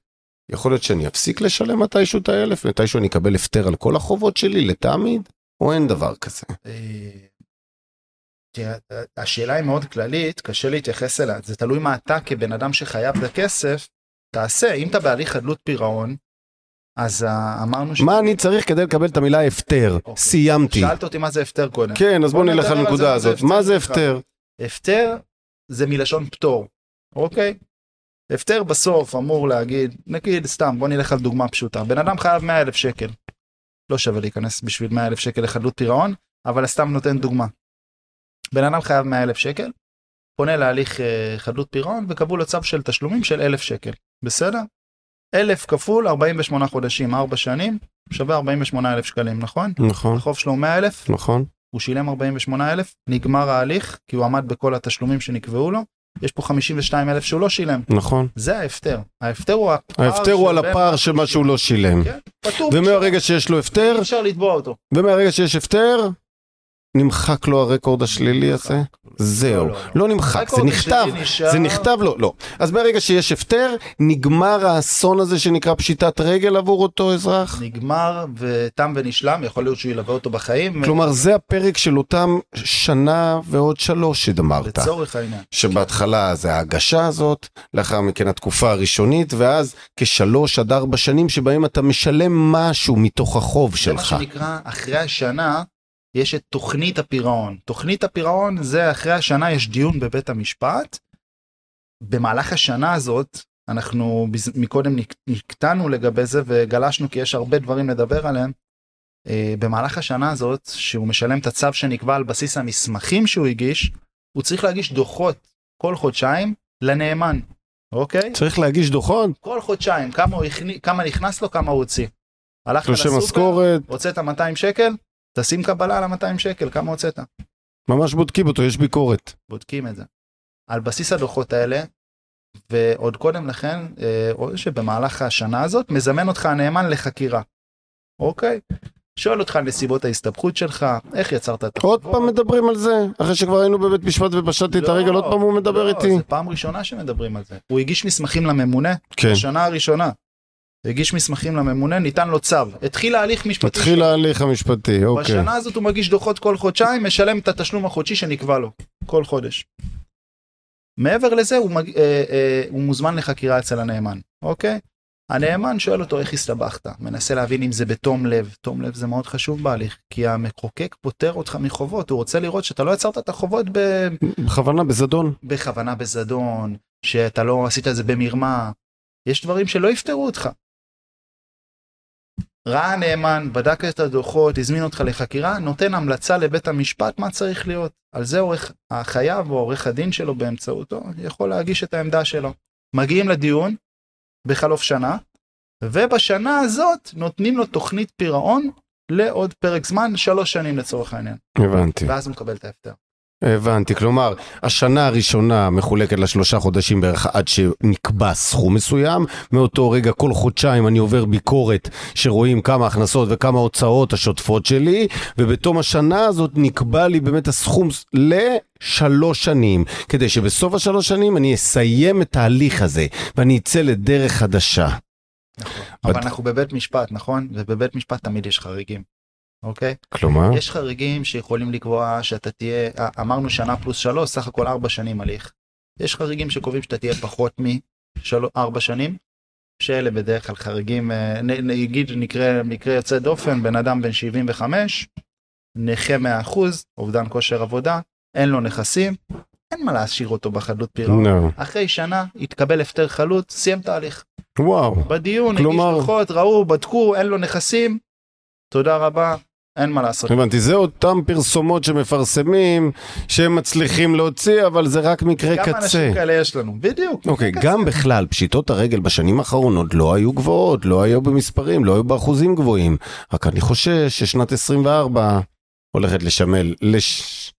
Speaker 1: יכול להיות שאני אפסיק לשלם מתישהו את האלף, מתישהו אני אקבל הפטר על כל החובות שלי לתמיד, או אין דבר כזה. אה,
Speaker 2: השאלה היא מאוד כללית, קשה להתייחס אליה, זה תלוי מה אתה כבן אדם שחייב את הכסף, תעשה, אם אתה בהליך חדלות פירעון, אז uh, אמרנו
Speaker 1: ש... מה אני צריך כדי לקבל את המילה הפטר? אוקיי. סיימתי.
Speaker 2: שאלת אותי מה זה הפטר קודם.
Speaker 1: כן, אז בוא, בוא נלך על הנקודה הזאת. מה זה הפטר?
Speaker 2: הפטר זה מלשון פטור, אוקיי? הפטר בסוף אמור להגיד, נגיד סתם בוא נלך על דוגמה פשוטה, בן אדם חייב 100 אלף שקל. לא שווה להיכנס בשביל 100 אלף שקל לחדלות פירעון, אבל סתם נותן דוגמה. בן אדם חייב 100 אלף שקל, פונה להליך אה, חדלות פירעון וקבעו לו צו של תשלומים של 1,000 שקל, בסדר? 1,000 כפול 48 חודשים 4 שנים שווה 48 אלף שקלים נכון?
Speaker 1: נכון.
Speaker 2: החוב שלו 100 אלף?
Speaker 1: נכון.
Speaker 2: הוא שילם 48 אלף, נגמר ההליך כי הוא עמד בכל התשלומים שנקבעו לו, יש פה 52 אלף שהוא לא שילם.
Speaker 1: נכון.
Speaker 2: זה ההפטר. ההפטר הוא
Speaker 1: הפער. ההפטר הוא על הפער של מה שהוא לא שילם. כן, פתור. ומהרגע שיש לו הפטר.
Speaker 2: אפשר לתבוע אותו.
Speaker 1: ומהרגע שיש הפטר, נמחק לו הרקורד השלילי הזה? זהו,
Speaker 2: לא, לא.
Speaker 1: לא נמחק, זה נכתב. זה נכתב לו, לא. אז ברגע שיש הפטר, נגמר האסון הזה שנקרא פשיטת רגל עבור אותו אזרח?
Speaker 2: נגמר ותם ונשלם, יכול להיות שהוא ילווה אותו בחיים.
Speaker 1: כלומר, זה הפרק של אותם שנה ועוד שלוש שדמרת.
Speaker 2: לצורך העניין.
Speaker 1: שבהתחלה זה ההגשה הזאת, לאחר מכן התקופה הראשונית, ואז כשלוש עד ארבע שנים שבהם אתה משלם משהו מתוך החוב
Speaker 2: זה מה
Speaker 1: שלך.
Speaker 2: שנקרא, אחרי השנה יש את תוכנית הפירעון. תוכנית הפירעון זה אחרי השנה יש דיון בבית המשפט. במהלך השנה הזאת, אנחנו מקודם נק- נקטענו לגבי זה וגלשנו כי יש הרבה דברים לדבר עליהם. אה, במהלך השנה הזאת, שהוא משלם את הצו שנקבע על בסיס המסמכים שהוא הגיש, הוא צריך להגיש דוחות כל חודשיים לנאמן, אוקיי?
Speaker 1: צריך להגיש דוחות,
Speaker 2: כל חודשיים, כמה, הוא הכני, כמה נכנס לו, כמה הוא הוציא. הלכת לסופר,
Speaker 1: משכורת,
Speaker 2: הוצאת 200 שקל, תשים קבלה על ה-200 שקל, כמה הוצאת?
Speaker 1: ממש בודקים אותו, יש ביקורת.
Speaker 2: בודקים את זה. על בסיס הדוחות האלה, ועוד קודם לכן, אה, או שבמהלך השנה הזאת, מזמן אותך הנאמן לחקירה. אוקיי? שואל אותך על נסיבות ההסתבכות שלך, איך יצרת את
Speaker 1: עוד
Speaker 2: החובות.
Speaker 1: פעם מדברים על זה? אחרי שכבר היינו בבית משפט ופשטתי את
Speaker 2: לא,
Speaker 1: הרגל, עוד פעם הוא מדבר
Speaker 2: לא,
Speaker 1: איתי?
Speaker 2: זה פעם ראשונה שמדברים על זה. הוא הגיש מסמכים לממונה,
Speaker 1: כן.
Speaker 2: בשנה הראשונה. הגיש מסמכים לממונה, ניתן לו צו. התחיל ההליך משפטי
Speaker 1: התחיל ההליך המשפטי, אוקיי.
Speaker 2: בשנה הזאת הוא מגיש דוחות כל חודשיים, משלם את התשלום החודשי שנקבע לו, כל חודש. מעבר לזה הוא, מג... אה, אה, הוא מוזמן לחקירה אצל הנאמן, אוקיי? הנאמן שואל אותו איך הסתבכת, מנסה להבין אם זה בתום לב, תום לב זה מאוד חשוב בהליך, כי המחוקק פוטר אותך מחובות, הוא רוצה לראות שאתה לא יצרת את החובות ב...
Speaker 1: בכוונה, בזדון.
Speaker 2: בכוונה בזדון, שאתה לא עשית את זה במרמה, יש דברים שלא יפטרו אותך. ראה הנאמן, בדק את הדוחות, הזמין אותך לחקירה, נותן המלצה לבית המשפט מה צריך להיות. על זה עורך החייב או עורך הדין שלו באמצעותו יכול להגיש את העמדה שלו. מגיעים לדיון בחלוף שנה, ובשנה הזאת נותנים לו תוכנית פירעון לעוד פרק זמן, שלוש שנים לצורך העניין.
Speaker 1: הבנתי.
Speaker 2: ואז הוא מקבל את ההפטר.
Speaker 1: הבנתי, כלומר, השנה הראשונה מחולקת לשלושה חודשים בערך עד שנקבע סכום מסוים, מאותו רגע כל חודשיים אני עובר ביקורת שרואים כמה הכנסות וכמה הוצאות השוטפות שלי, ובתום השנה הזאת נקבע לי באמת הסכום לשלוש שנים, כדי שבסוף השלוש שנים אני אסיים את ההליך הזה, ואני אצא לדרך חדשה.
Speaker 2: נכון. אבל אנחנו בבית משפט, נכון? ובבית משפט תמיד יש חריגים, אוקיי?
Speaker 1: כלומר,
Speaker 2: יש חריגים שיכולים לקבוע שאתה תהיה, אה, אמרנו שנה פלוס שלוש, סך הכל ארבע שנים הליך. יש חריגים שקובעים שאתה תהיה פחות מארבע שנים, שאלה בדרך כלל חריגים, אה, נגיד נקרא מקרה יוצא דופן, בן אדם בן 75, נכה 100%, אובדן כושר עבודה, אין לו נכסים, אין מה להשאיר אותו בחדלות פירעון.
Speaker 1: נו,
Speaker 2: אחרי שנה התקבל הפטר חלוט, סיים את ההליך.
Speaker 1: וואו,
Speaker 2: בדיון,
Speaker 1: כלומר-
Speaker 2: הגיש דוחות, ראו, בדקו, אין לו נכסים, תודה רבה, אין מה לעשות.
Speaker 1: הבנתי, זה אותם פרסומות שמפרסמים, שהם מצליחים להוציא, אבל זה רק מקרה
Speaker 2: כמה
Speaker 1: קצה.
Speaker 2: אנשים כאלה יש לנו, בדיוק.
Speaker 1: אוקיי,
Speaker 2: מקרה
Speaker 1: גם
Speaker 2: קצה.
Speaker 1: בכלל, פשיטות הרגל בשנים האחרונות לא היו גבוהות, לא היו במספרים, לא היו באחוזים גבוהים. רק אני חושש ששנת 24 הולכת לשמל, לש...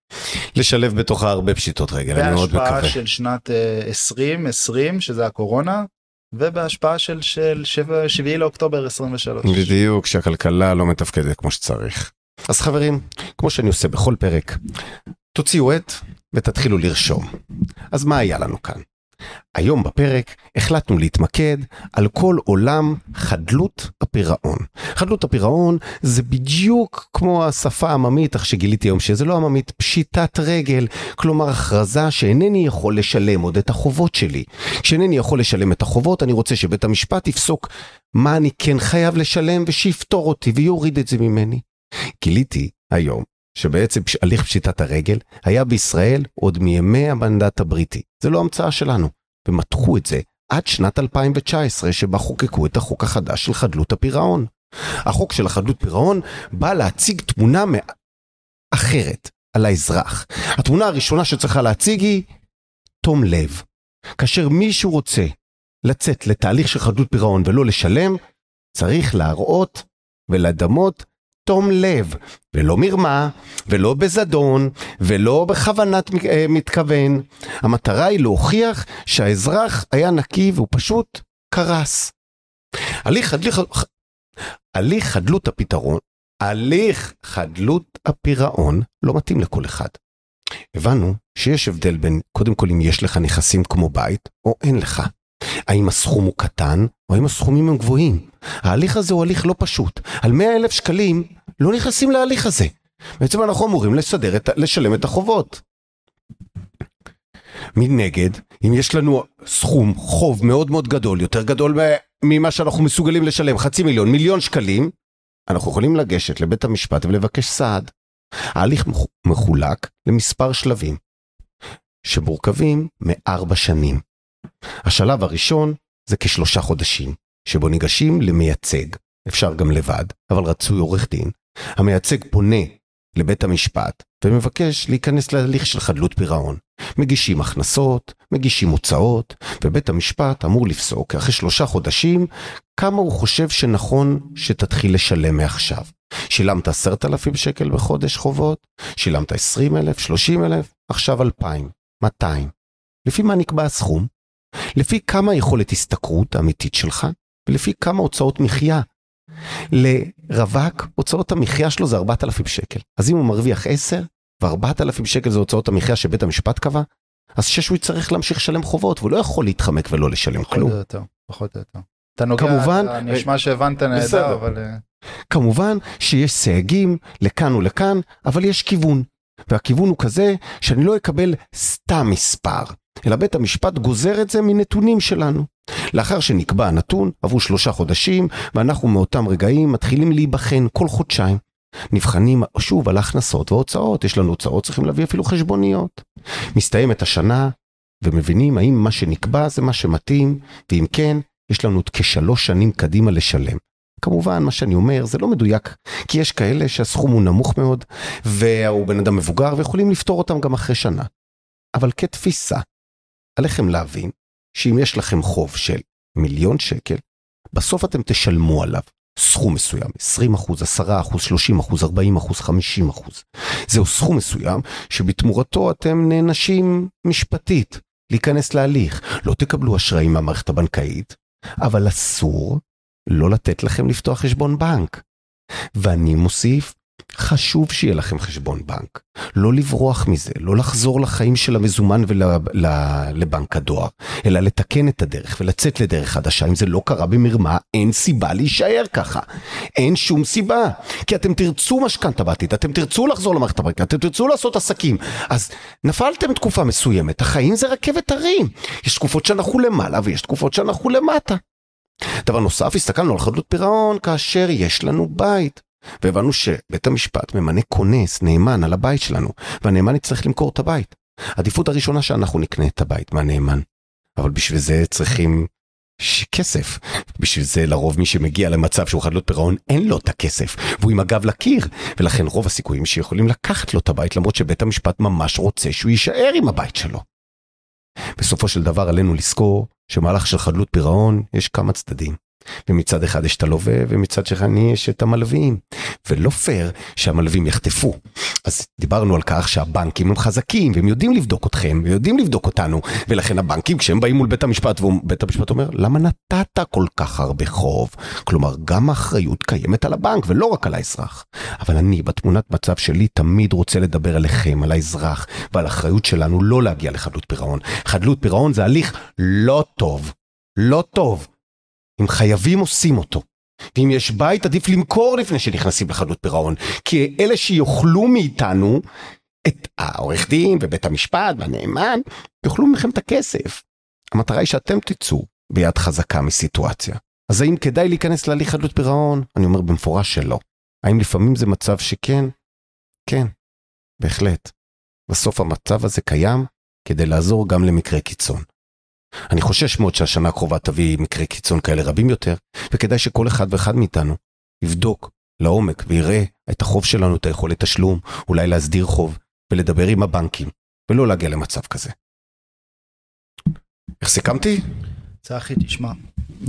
Speaker 1: לשלב בתוכה הרבה פשיטות רגל, אני מאוד
Speaker 2: בהשפעה
Speaker 1: מקווה.
Speaker 2: של שנת אה, 2020, שזה הקורונה, ובהשפעה של, של 7, 7 לאוקטובר 23.
Speaker 1: בדיוק, שהכלכלה לא מתפקדת כמו שצריך. אז חברים, כמו שאני עושה בכל פרק, תוציאו עט ותתחילו לרשום. אז מה היה לנו כאן? היום בפרק החלטנו להתמקד על כל עולם חדלות הפירעון. חדלות הפירעון זה בדיוק כמו השפה העממית, אך שגיליתי היום שזה לא עממית, פשיטת רגל, כלומר הכרזה שאינני יכול לשלם עוד את החובות שלי. כשאינני יכול לשלם את החובות, אני רוצה שבית המשפט יפסוק מה אני כן חייב לשלם ושיפתור אותי ויוריד את זה ממני. גיליתי היום שבעצם הליך פשיטת הרגל היה בישראל עוד מימי המנדט הבריטי. זה לא המצאה שלנו. ומתחו את זה עד שנת 2019 שבה חוקקו את החוק החדש של חדלות הפירעון. החוק של החדלות פירעון בא להציג תמונה מ- אחרת על האזרח. התמונה הראשונה שצריכה להציג היא תום לב. כאשר מישהו רוצה לצאת לתהליך של חדלות פירעון ולא לשלם, צריך להראות ולדמות תום לב, ולא מרמה, ולא בזדון, ולא בכוונת אה, מתכוון. המטרה היא להוכיח שהאזרח היה נקי והוא פשוט קרס. הליך, הליך, הליך חדלות הפתרון, הליך חדלות הפירעון לא מתאים לכל אחד. הבנו שיש הבדל בין, קודם כל, אם יש לך נכסים כמו בית, או אין לך. האם הסכום הוא קטן, או האם הסכומים הם גבוהים. ההליך הזה הוא הליך לא פשוט. על 100 אלף שקלים לא נכנסים להליך הזה. בעצם אנחנו אמורים לסדר את, לשלם את החובות. מנגד, אם יש לנו סכום חוב מאוד מאוד גדול, יותר גדול ממה שאנחנו מסוגלים לשלם, חצי מיליון, מיליון שקלים, אנחנו יכולים לגשת לבית המשפט ולבקש סעד. ההליך מחולק למספר שלבים, שמורכבים מארבע שנים. השלב הראשון זה כשלושה חודשים, שבו ניגשים למייצג, אפשר גם לבד, אבל רצוי עורך דין. המייצג פונה לבית המשפט ומבקש להיכנס להליך של חדלות פירעון. מגישים הכנסות, מגישים הוצאות, ובית המשפט אמור לפסוק אחרי שלושה חודשים כמה הוא חושב שנכון שתתחיל לשלם מעכשיו. שילמת עשרת אלפים שקל בחודש חובות, שילמת עשרים אלף, שלושים אלף, עכשיו אלפיים, מאתיים. לפי מה נקבע הסכום? לפי כמה יכולת השתכרות האמיתית שלך, ולפי כמה הוצאות מחיה. לרווק, הוצאות המחיה שלו זה 4,000 שקל. אז אם הוא מרוויח 10, ו-4,000 שקל זה הוצאות המחיה שבית המשפט קבע, אז שש הוא יצטרך להמשיך לשלם חובות, והוא לא יכול להתחמק ולא לשלם
Speaker 2: פחות
Speaker 1: כלום.
Speaker 2: או יותר, פחות או יותר. אתה נוגע,
Speaker 1: כמובן,
Speaker 2: אתה נשמע שהבנת. נהדר, אבל... אה,
Speaker 1: כמובן שיש סייגים לכאן ולכאן, אבל יש כיוון. והכיוון הוא כזה שאני לא אקבל סתם מספר, אלא בית המשפט גוזר את זה מנתונים שלנו. לאחר שנקבע הנתון, עברו שלושה חודשים, ואנחנו מאותם רגעים מתחילים להיבחן כל חודשיים. נבחנים שוב על הכנסות והוצאות, יש לנו הוצאות, צריכים להביא אפילו חשבוניות. מסתיימת השנה, ומבינים האם מה שנקבע זה מה שמתאים, ואם כן, יש לנו עוד כשלוש שנים קדימה לשלם. כמובן, מה שאני אומר זה לא מדויק, כי יש כאלה שהסכום הוא נמוך מאוד, והוא בן אדם מבוגר, ויכולים לפתור אותם גם אחרי שנה. אבל כתפיסה, עליכם להבין שאם יש לכם חוב של מיליון שקל, בסוף אתם תשלמו עליו סכום מסוים, 20 אחוז, 10 אחוז, 30 אחוז, 40 אחוז, 50 אחוז. זהו סכום מסוים שבתמורתו אתם נענשים משפטית להיכנס להליך. לא תקבלו אשראי מהמערכת הבנקאית, אבל אסור לא לתת לכם לפתוח חשבון בנק. ואני מוסיף, חשוב שיהיה לכם חשבון בנק. לא לברוח מזה, לא לחזור לחיים של המזומן ולבנק הדואר, אלא לתקן את הדרך ולצאת לדרך חדשה. אם זה לא קרה במרמה, אין סיבה להישאר ככה. אין שום סיבה. כי אתם תרצו משכנתה בעתיד, אתם תרצו לחזור למערכת הבנקאית, אתם תרצו לעשות עסקים. אז נפלתם תקופה מסוימת, החיים זה רכבת הרים. יש תקופות שאנחנו למעלה ויש תקופות שאנחנו למטה. דבר נוסף, הסתכלנו על חדלות פירעון כאשר יש לנו בית. והבנו שבית המשפט ממנה כונס, נאמן על הבית שלנו, והנאמן יצטרך למכור את הבית. עדיפות הראשונה שאנחנו נקנה את הבית מהנאמן. אבל בשביל זה צריכים כסף. בשביל זה לרוב מי שמגיע למצב שהוא חדלות פירעון אין לו את הכסף, והוא עם הגב לקיר, ולכן רוב הסיכויים שיכולים לקחת לו את הבית למרות שבית המשפט ממש רוצה שהוא יישאר עם הבית שלו. בסופו של דבר עלינו לזכור שמהלך של חדלות פירעון יש כמה צדדים. ומצד אחד יש את הלווה ומצד שני יש את המלווים. ולא פייר שהמלווים יחטפו. אז דיברנו על כך שהבנקים הם חזקים והם יודעים לבדוק אתכם ויודעים לבדוק אותנו ולכן הבנקים כשהם באים מול בית המשפט ובית המשפט אומר למה נתת כל כך הרבה חוב? כלומר גם האחריות קיימת על הבנק ולא רק על האזרח. אבל אני בתמונת מצב שלי תמיד רוצה לדבר עליכם, על האזרח ועל האחריות שלנו לא להגיע לחדלות פירעון. חדלות פירעון זה הליך לא טוב. לא טוב. אם חייבים עושים אותו. ואם יש בית עדיף למכור לפני שנכנסים לחדלות פירעון. כי אלה שיאכלו מאיתנו את העורך דין ובית המשפט והנאמן, יאכלו מכם את הכסף. המטרה היא שאתם תצאו ביד חזקה מסיטואציה. אז האם כדאי להיכנס להליך חדלות פירעון? אני אומר במפורש שלא. האם לפעמים זה מצב שכן? כן, בהחלט. בסוף המצב הזה קיים כדי לעזור גם למקרי קיצון. אני חושש מאוד שהשנה הקרובה תביא מקרי קיצון כאלה רבים יותר, וכדאי שכל אחד ואחד מאיתנו יבדוק לעומק ויראה את החוב שלנו, את היכולת תשלום, אולי להסדיר חוב, ולדבר עם הבנקים, ולא להגיע למצב כזה. איך סיכמתי?
Speaker 2: צחי, תשמע,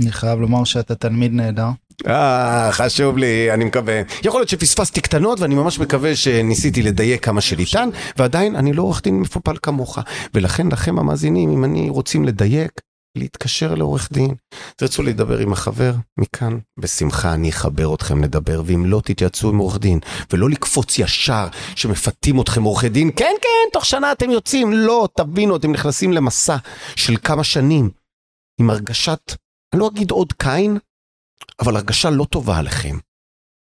Speaker 2: אני חייב לומר שאתה תלמיד נהדר.
Speaker 1: אה, חשוב לי, אני מקווה. יכול להיות שפספסתי קטנות, ואני ממש מקווה שניסיתי לדייק כמה שניתן, ועדיין אני לא עורך דין מפופל כמוך. ולכן לכם המאזינים, אם אני רוצים לדייק, להתקשר לעורך דין. תרצו לדבר עם החבר, מכאן, בשמחה אני אחבר אתכם לדבר, ואם לא, תתייעצו עם עורך דין, ולא לקפוץ ישר שמפתים אתכם עורכי דין, כן, כן, תוך שנה אתם יוצאים, לא, תבינו, אתם נכנסים למסע של כמה שנים, עם הרגשת, אני לא אגיד עוד קין, אבל הרגשה לא טובה עליכם.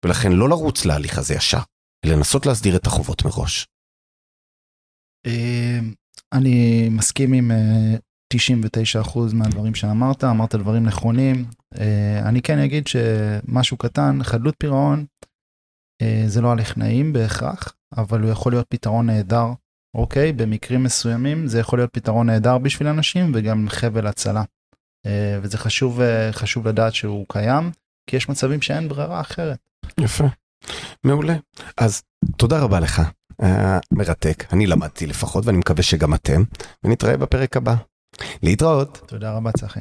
Speaker 1: ולכן לא לרוץ להליך הזה ישר, לנסות להסדיר את החובות מראש.
Speaker 2: אה, אני מסכים עם 99% מהדברים שאמרת, אמרת דברים נכונים. אה, אני כן אגיד שמשהו קטן, חדלות פירעון, אה, זה לא הליך נעים בהכרח, אבל הוא יכול להיות פתרון נהדר, אוקיי? במקרים מסוימים זה יכול להיות פתרון נהדר בשביל אנשים וגם חבל הצלה. אה, וזה חשוב, חשוב לדעת שהוא קיים, כי יש מצבים שאין ברירה אחרת.
Speaker 1: יפה, מעולה. אז תודה רבה לך, מרתק, אני למדתי לפחות ואני מקווה שגם אתם, ונתראה בפרק הבא. להתראות.
Speaker 2: תודה רבה צחי.